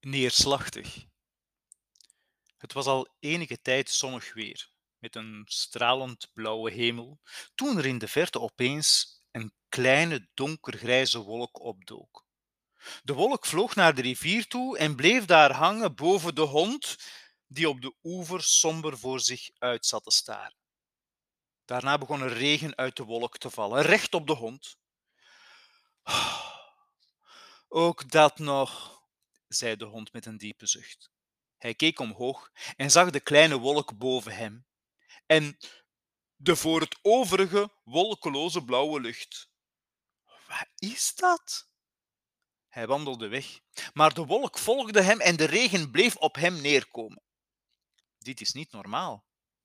neerslachtig. Het was al enige tijd zonnig weer, met een stralend blauwe hemel, toen er in de verte opeens een kleine donkergrijze wolk opdook. De wolk vloog naar de rivier toe en bleef daar hangen boven de hond, die op de oever somber voor zich uit zat te staren. Daarna begon er regen uit de wolk te vallen, recht op de hond. Ook dat nog, zei de hond met een diepe zucht. Hij keek omhoog en zag de kleine wolk boven hem en de voor het overige wolkeloze blauwe lucht. Wat is dat? Hij wandelde weg, maar de wolk volgde hem en de regen bleef op hem neerkomen. Dit is niet normaal,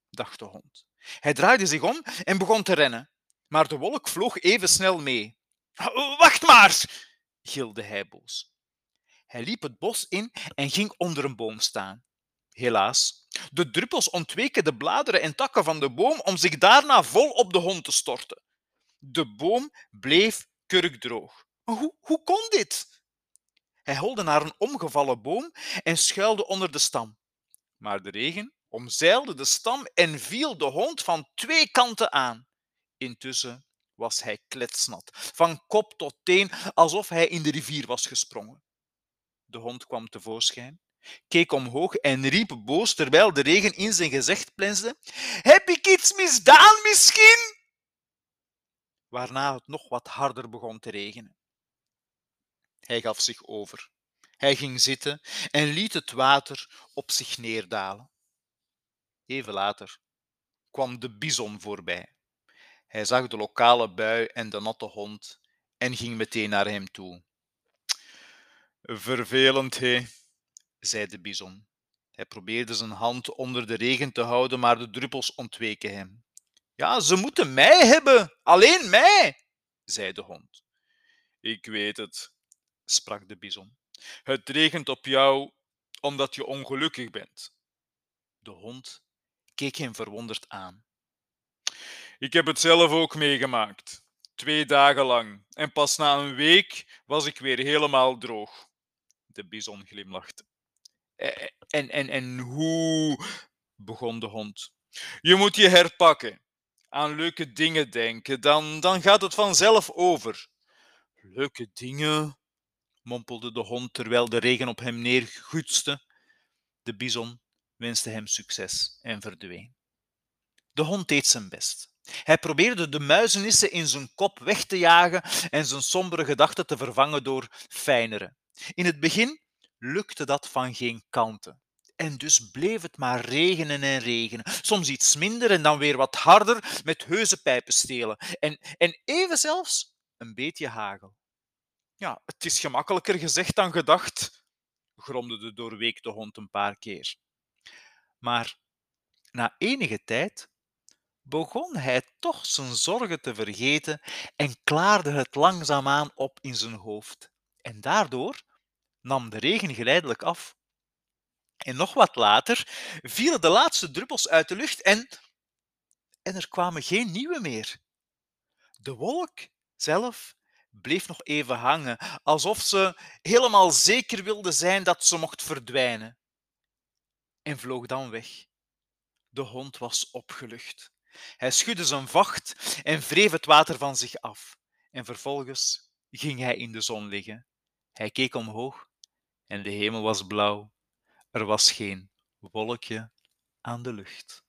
dacht de hond. Hij draaide zich om en begon te rennen, maar de wolk vloog even snel mee. Wacht maar! gilde hij boos. Hij liep het bos in en ging onder een boom staan. Helaas, de druppels ontweken de bladeren en takken van de boom om zich daarna vol op de hond te storten. De boom bleef kurkdroog. Hoe, hoe kon dit? Hij holde naar een omgevallen boom en schuilde onder de stam. Maar de regen omzeilde de stam en viel de hond van twee kanten aan. Intussen was hij kletsnat, van kop tot teen, alsof hij in de rivier was gesprongen. De hond kwam tevoorschijn, keek omhoog en riep boos terwijl de regen in zijn gezicht plensde: Heb ik iets misdaan misschien? Waarna het nog wat harder begon te regenen. Hij gaf zich over. Hij ging zitten en liet het water op zich neerdalen. Even later kwam de bison voorbij. Hij zag de lokale bui en de natte hond en ging meteen naar hem toe. Vervelend, hé, zei de bison. Hij probeerde zijn hand onder de regen te houden, maar de druppels ontweken hem. Ja, ze moeten mij hebben, alleen mij, zei de hond. Ik weet het, sprak de bison. Het regent op jou omdat je ongelukkig bent. De hond keek hem verwonderd aan. Ik heb het zelf ook meegemaakt. Twee dagen lang. En pas na een week was ik weer helemaal droog. De bison glimlachte. En, en, en hoe? begon de hond. Je moet je herpakken. Aan leuke dingen denken, dan, dan gaat het vanzelf over. Leuke dingen? mompelde de hond terwijl de regen op hem neergutste. De bison wenste hem succes en verdween. De hond deed zijn best. Hij probeerde de muizenissen in zijn kop weg te jagen en zijn sombere gedachten te vervangen door fijnere. In het begin lukte dat van geen kanten. En dus bleef het maar regenen en regenen. Soms iets minder en dan weer wat harder met heuse pijpen stelen. En, en even zelfs een beetje hagel. Ja, het is gemakkelijker gezegd dan gedacht, gromde de doorweekte hond een paar keer. Maar na enige tijd begon hij toch zijn zorgen te vergeten en klaarde het langzaamaan op in zijn hoofd. En daardoor nam de regen geleidelijk af. En nog wat later vielen de laatste druppels uit de lucht en, en er kwamen geen nieuwe meer. De wolk zelf bleef nog even hangen, alsof ze helemaal zeker wilde zijn dat ze mocht verdwijnen. En vloog dan weg. De hond was opgelucht. Hij schudde zijn vacht en wreef het water van zich af. En vervolgens ging hij in de zon liggen. Hij keek omhoog en de hemel was blauw. Er was geen wolkje aan de lucht.